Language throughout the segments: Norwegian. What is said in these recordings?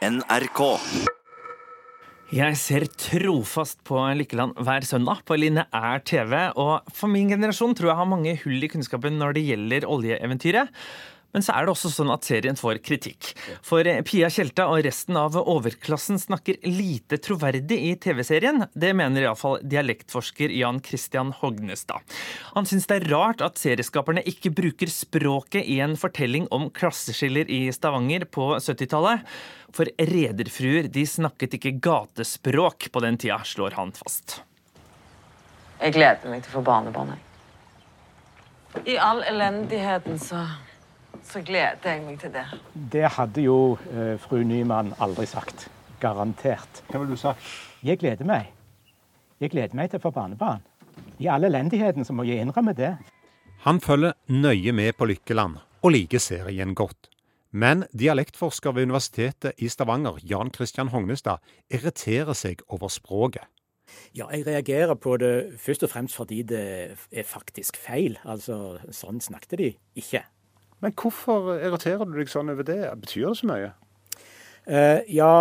NRK. Jeg ser trofast på Lykkeland hver søndag på lineær TV, og for min generasjon tror jeg har mange hull i kunnskapen når det gjelder oljeeventyret. Men så er det også sånn at serien får kritikk. For Pia Tjelta og resten av overklassen snakker lite troverdig i TV-serien. Det mener iallfall dialektforsker Jan Christian Hognestad. Han syns det er rart at serieskaperne ikke bruker språket i en fortelling om klasseskiller i Stavanger på 70-tallet. For rederfruer de snakket ikke gatespråk på den tida, slår han fast. Jeg gleder meg til å få barnebarn. jeg. I all elendigheten så, så gleder jeg meg til det. Det hadde jo eh, fru Nyman aldri sagt. Garantert. Hva ville du sagt? Jeg gleder meg. Jeg gleder meg til å få barnebarn. I all elendigheten så må jeg innrømme det. Han følger nøye med på Lykkeland og liker serien godt. Men dialektforsker ved Universitetet i Stavanger, Jan Christian Hognestad, irriterer seg over språket. Ja, jeg reagerer på det først og fremst fordi det er faktisk feil. Altså, sånn snakket de ikke. Men hvorfor irriterer du deg sånn over det? Betyr det så mye? Uh, ja,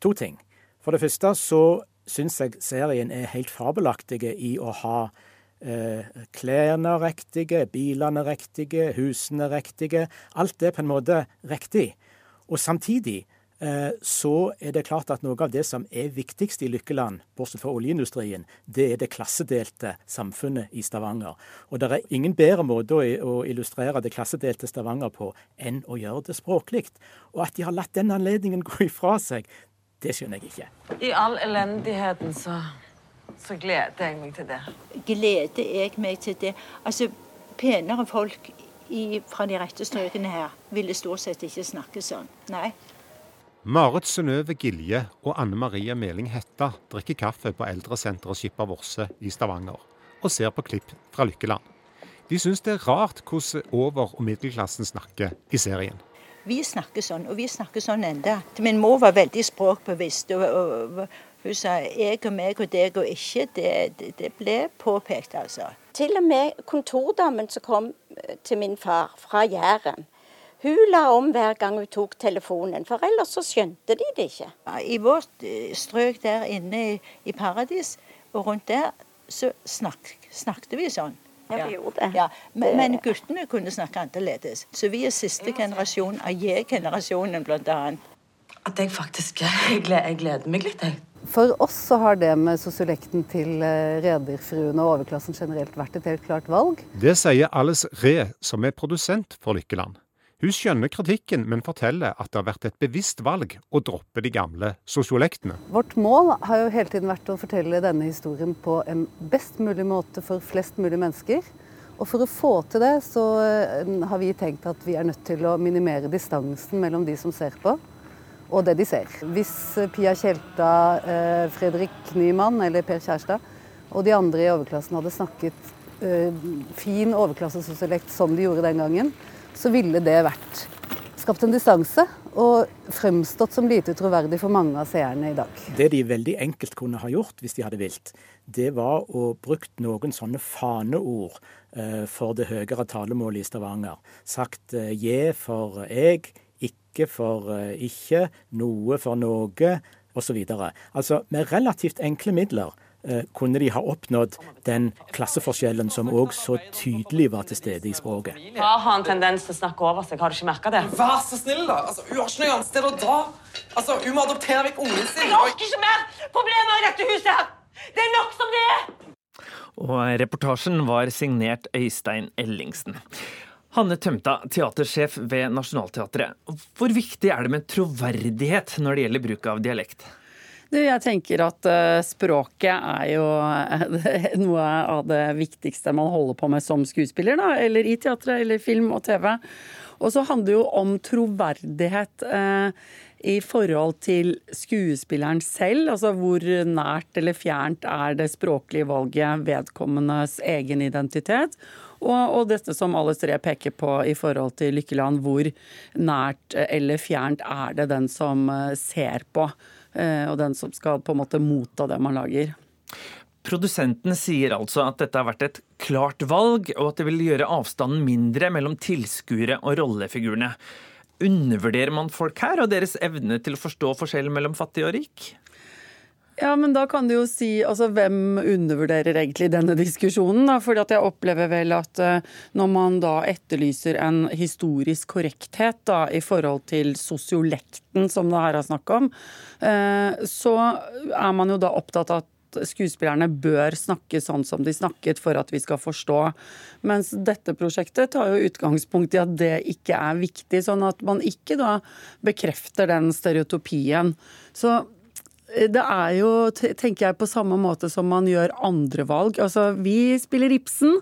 to ting. For det første så syns jeg serien er helt fabelaktig i å ha uh, klærne riktige, bilene riktige, husene riktige. Alt er på en måte riktig. Og samtidig så er det klart at noe av det som er viktigst i Lykkeland, bortsett fra oljeindustrien, det er det klassedelte samfunnet i Stavanger. Og det er ingen bedre måte å, å illustrere det klassedelte Stavanger på enn å gjøre det språklig. Og at de har latt den anledningen gå ifra seg, det skjønner jeg ikke. I all elendigheten så, så gleder jeg meg til det. gleder jeg meg til det. Altså, penere folk i, fra de rette strøkene her ville stort sett ikke snakke sånn. Nei. Marit Synnøve Gilje og Anne Marie Meling Hetta drikker kaffe på eldresenteret Skipper Vorse i Stavanger, og ser på klipp fra Lykkeland. De syns det er rart hvordan over- og middelklassen snakker i serien. Vi snakker sånn, og vi snakker sånn enda. Min mor var veldig språkbevisst. og, og, og Hun sa 'jeg og meg og deg og ikke'. Det, det, det ble påpekt, altså. Til og med kontordamen som kom til min far fra Jæren. Hun la om hver gang hun tok telefonen, for ellers så skjønte de det ikke. I vårt eh, strøk der inne i, i Paradis og rundt der, så snak, snakket vi sånn. Ja, vi gjorde det. Ja, men, men guttene kunne snakke annerledes. Så vi er siste generasjon av J-generasjonen, annet. At jeg faktisk jeg gleder, jeg gleder meg litt, jeg. For oss så har det med sosiolekten til eh, rederfruene og overklassen generelt vært et helt klart valg. Det sier Alice Ree, som er produsent for Lykkeland. Hun skjønner kritikken, men forteller at det har vært et bevisst valg å droppe de gamle sosiolektene. Vårt mål har jo hele tiden vært å fortelle denne historien på en best mulig måte for flest mulig mennesker. Og for å få til det, så eh, har vi tenkt at vi er nødt til å minimere distansen mellom de som ser på, og det de ser. Hvis Pia Tjelta, eh, Fredrik Nyman eller Per Kjærstad og de andre i overklassen hadde snakket eh, fin overklassesosiolekt som de gjorde den gangen, så ville det vært skapt en distanse og fremstått som lite troverdig for mange av seerne i dag. Det de veldig enkelt kunne ha gjort hvis de hadde vilt, det var å brukt noen sånne faneord eh, for det høyere talemålet i Stavanger. Sagt eh, je for jeg, ikke for eh, ikke, noe for noe, osv. Altså med relativt enkle midler kunne de ha oppnådd den klasseforskjellen som òg så tydelig var til stede i språket. Far har en tendens til å snakke over seg. Har du ikke merka det? Vær så snill, da. Altså, hun har ikke noe annet sted å dra. Altså, Hun må adoptere vekk ungen sin. Jeg orker ikke mer problemer i dette huset! her! Det er nok som det er! Og reportasjen var signert Øystein Ellingsen. Hanne Tømta, teatersjef ved Nationaltheatret. Hvor viktig er det med troverdighet når det gjelder bruk av dialekt? Du, jeg tenker at eh, språket er jo eh, noe av det viktigste man holder på med som skuespiller, da, eller i teatret eller film og TV. Og så handler det jo om troverdighet eh, i forhold til skuespilleren selv. Altså hvor nært eller fjernt er det språklige valget vedkommendes egen identitet. Og, og dette som alle tre peker på i forhold til Lykkeland, hvor nært eller fjernt er det den som ser på, og den som skal på en måte motta det man lager. Produsenten sier altså at dette har vært et klart valg, og at det vil gjøre avstanden mindre mellom tilskuere og rollefigurene. Undervurderer man folk her, og deres evne til å forstå forskjellen mellom fattig og rik? Ja, men da kan du jo si altså hvem undervurderer egentlig denne diskusjonen? da, fordi at jeg opplever vel at uh, når man da etterlyser en historisk korrekthet da i forhold til sosiolekten som det her er snakk om, uh, så er man jo da opptatt av at skuespillerne bør snakke sånn som de snakket for at vi skal forstå. Mens dette prosjektet tar jo utgangspunkt i at det ikke er viktig, sånn at man ikke da bekrefter den stereotypien. Så det er jo, tenker jeg, på samme måte som man gjør andre valg. Altså, vi spiller Ibsen.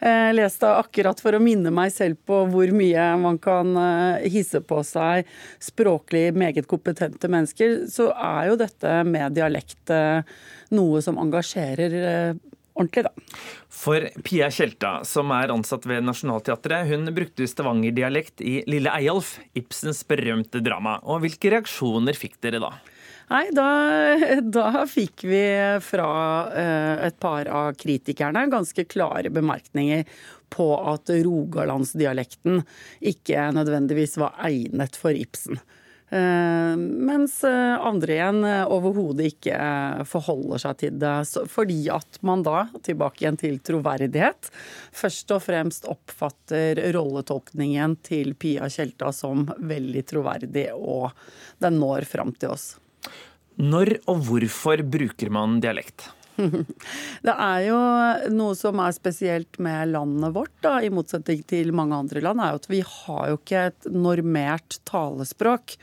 Jeg leste akkurat for å minne meg selv på hvor mye man kan eh, hisse på seg språklig meget kompetente mennesker, så er jo dette med dialekt eh, noe som engasjerer eh, ordentlig, da. For Pia Tjelta, som er ansatt ved Nationaltheatret, hun brukte stavangerdialekt i Lille Eyolf, Ibsens berømte drama. Og hvilke reaksjoner fikk dere da? Nei, da, da, fikk vi fra eh, et par av kritikerne ganske klare bemerkninger på at rogalandsdialekten ikke nødvendigvis var egnet for Ibsen. Eh, mens eh, andre igjen overhodet ikke forholder seg til det. Fordi at man da, tilbake igjen til troverdighet, først og fremst oppfatter rolletolkningen til Pia Tjelta som veldig troverdig, og den når fram til oss. Når og hvorfor bruker man dialekt? Det er jo noe som er spesielt med landet vårt, da, i motsetning til mange andre land, er jo at vi har jo ikke et normert talespråk.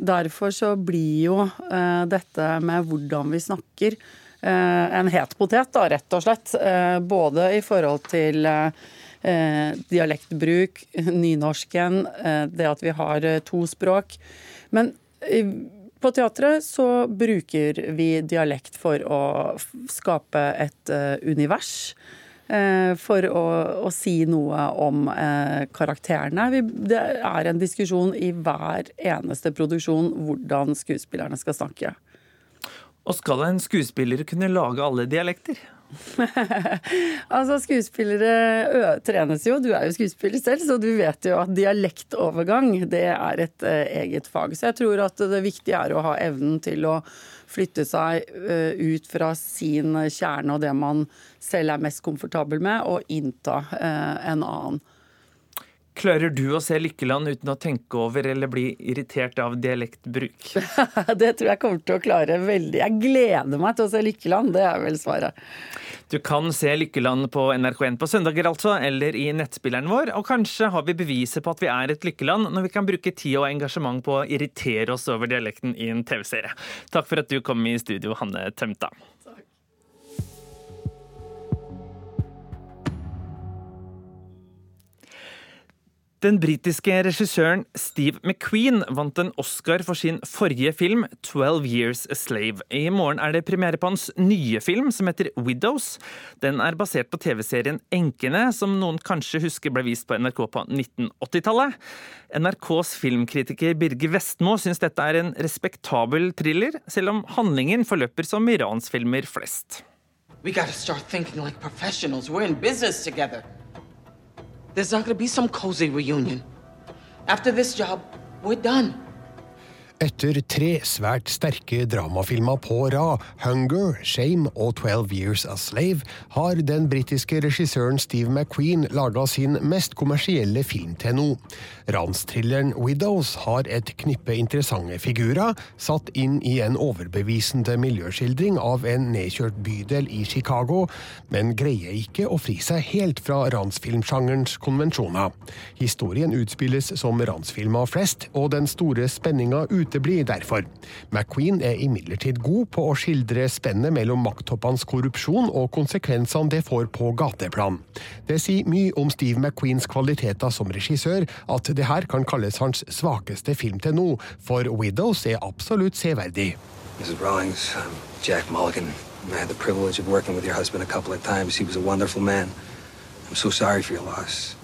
Derfor så blir jo eh, dette med hvordan vi snakker eh, en het potet, da, rett og slett. Eh, både i forhold til eh, dialektbruk, nynorsken, eh, det at vi har eh, to språk. Men på teatret så bruker vi dialekt for å skape et uh, univers. Uh, for å, å, si noe om uh, karakterene. Vi, det er en diskusjon i hver eneste produksjon hvordan skuespillerne skal snakke. Og skal en skuespiller kunne lage alle dialekter? altså, skuespillere trenes jo. Du er jo skuespiller selv, så du vet jo at dialektovergang det er et eget fag. Så jeg tror at det viktige er å ha evnen til å flytte seg ut fra sin kjerne og det man selv er mest komfortabel med, og innta en annen. Klarer du å se Lykkeland uten å tenke over eller bli irritert av dialektbruk? det tror jeg kommer til å klare veldig. Jeg gleder meg til å se Lykkeland, det er vel svaret. Du kan se Lykkeland på NRK1 på søndager, altså, eller i nettspilleren vår. Og kanskje har vi beviset på at vi er et lykkeland når vi kan bruke tid og engasjement på å irritere oss over dialekten i en TV-serie. Takk for at du kom i studio, Hanne Tømta. Den britiske regissøren Steve McQueen vant en Oscar for sin forrige film, 'Twelve Years a Slave'. I morgen er det premiere på hans nye film, som heter 'Widows'. Den er basert på TV-serien 'Enkene', som noen kanskje husker ble vist på NRK på 1980-tallet. NRKs filmkritiker Birger Vestmo syns dette er en respektabel thriller, selv om handlingen forløper som iransfilmer flest. We gotta start thinking like professionals. We're in business together. There's not to be some cozy reunion. After this job, we're done. Etter tre svært sterke dramafilmer på rad, 'Hunger', 'Shame' og 'Twelve Years a Slave', har den britiske regissøren Steve McQueen laga sin mest kommersielle film til nå. Ranstrilleren 'Widows' har et knippe interessante figurer, satt inn i en overbevisende miljøskildring av en nedkjørt bydel i Chicago, men greier ikke å fri seg helt fra ransfilmsjangerens konvensjoner. Historien utspilles som ransfilmer flest, og den store spenninga ut uteblir derfor. McQueen er imidlertid god på å skildre spennet mellom makttoppenes korrupsjon og konsekvensene det får på gateplan. Det sier mye om Steve McQueens kvaliteter som regissør at det her kan kalles hans svakeste film til nå, for 'Widows' er absolutt severdig. Mrs. Rawlings, I'm Jack Mulligan. I had the privilege of working with your husband a couple of times. He was a wonderful man. I'm so sorry for your loss.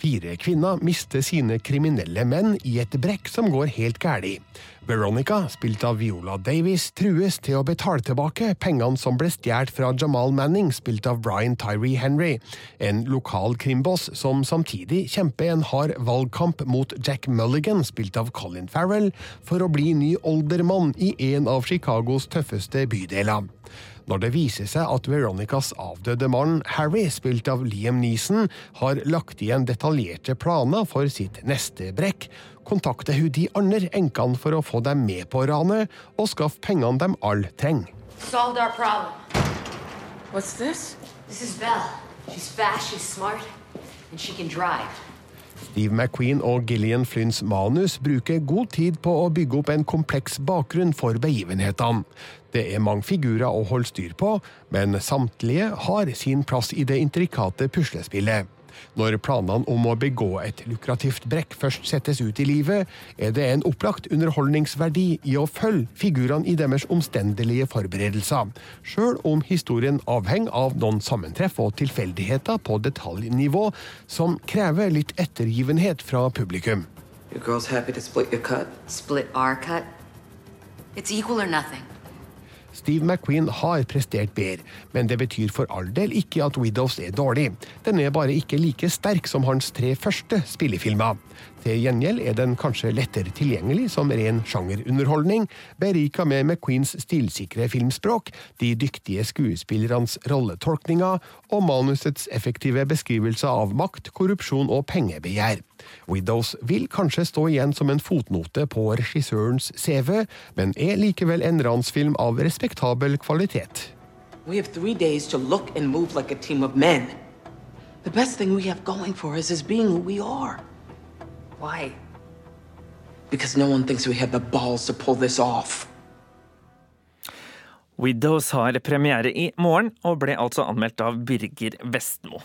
Fire kvinner mister sine kriminelle menn i et brekk som går helt galt. Veronica, spilt av Viola Davis, trues til å betale tilbake pengene som ble stjålet fra Jamal Manning, spilt av Brian Tyree Henry, en lokal krimboss som samtidig kjemper en hard valgkamp mot Jack Mulligan, spilt av Colin Farrell, for å bli ny oldermann i en av Chicagos tøffeste bydeler. Når det viser seg at Veronicas avdøde mann, Harry, spilt av Liam Neeson, har lagt igjen detaljerte planer for sitt neste brekk, kontakter hun de andre enkene for å få dem med på ranet og skaffe pengene de alle trenger. Solved our problem. What's this? This is Belle. She's fast, she's smart, and she can drive. Steve McQueen og Gillian Flynns manus bruker god tid på å bygge opp en kompleks bakgrunn for begivenhetene. Det er mange figurer å holde styr på, men samtlige har sin plass i det intrikate puslespillet. Når planene om å begå et lukrativt brekk først settes ut i livet, er det en opplagt underholdningsverdi i å følge figurene i deres omstendelige forberedelser, sjøl om historien avhenger av noen sammentreff og tilfeldigheter på detaljnivå som krever litt ettergivenhet fra publikum. Your girl's happy to split your cut. Split our cut. It's equal or nothing. Steve McQueen har prestert bedre, men det betyr for all del ikke at Widows er dårlig. Den er bare ikke like sterk som hans tre første spillefilmer. Til gjengjeld er den kanskje lettere tilgjengelig som ren sjangerunderholdning, berika med McQueens stilsikre filmspråk, de dyktige skuespillernes rolletolkninger og manusets effektive beskrivelser av makt, korrupsjon og pengebegjær. Widows vil kanskje stå igjen som en fotnote på regissørens CV, men er likevel en ransfilm av respektabel kvalitet. We have three days to look and move like a team of men. The best thing we have going for us is being who we are. Why? Because no one thinks we have the balls to pull this off. Widows har premiere i morgen, og ble altså anmeldt av Birger Vestmo.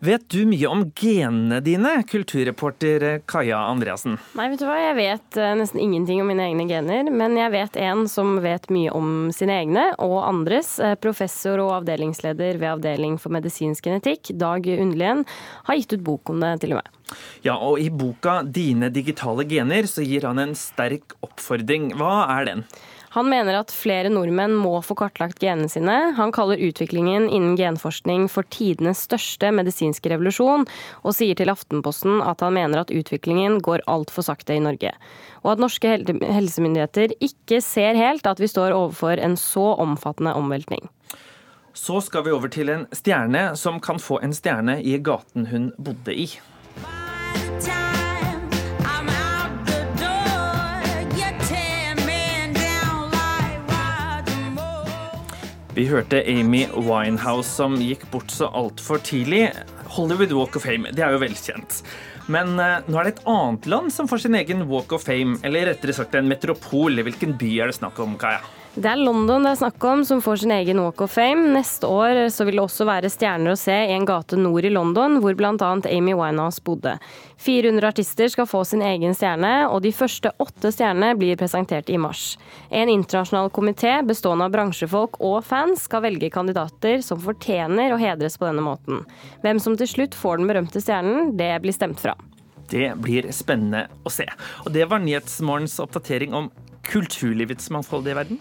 Vet du mye om genene dine, kulturreporter Kaja Andreassen? Nei, vet du hva, jeg vet uh, nesten ingenting om mine egne gener, men jeg vet en som vet mye om sine egne og andres. Uh, professor og avdelingsleder ved Avdeling for medisinsk genetikk, Dag Underlien, har gitt ut bok om det, til og med. Ja, og i boka 'Dine digitale gener' så gir han en sterk oppfordring. Hva er den? Han mener at flere nordmenn må få kartlagt genene sine. Han kaller utviklingen innen genforskning for tidenes største medisinske revolusjon, og sier til Aftenposten at han mener at utviklingen går altfor sakte i Norge. Og at norske helsemyndigheter ikke ser helt at vi står overfor en så omfattende omveltning. Så skal vi over til en stjerne som kan få en stjerne i gaten hun bodde i. Vi hørte Amy Winehouse som gikk bort så altfor tidlig. Hollywood Walk of Fame, det er jo velkjent. Men uh, nå er det et annet land som får sin egen Walk of Fame, eller rettere sagt en metropol. Hvilken by er det snakk om, Kaja? Det er London det er snakk om, som får sin egen Walk of Fame. Neste år så vil det også være stjerner å se i en gate nord i London, hvor bl.a. Amy Winehouse bodde. 400 artister skal få sin egen stjerne, og de første åtte stjernene blir presentert i mars. En internasjonal komité bestående av bransjefolk og fans skal velge kandidater som fortjener å hedres på denne måten. Hvem som til slutt får den berømte stjernen, det blir stemt fra. Det blir spennende å se. Og det var Nyhetsmorgens oppdatering om kulturlivets mangfoldige verden.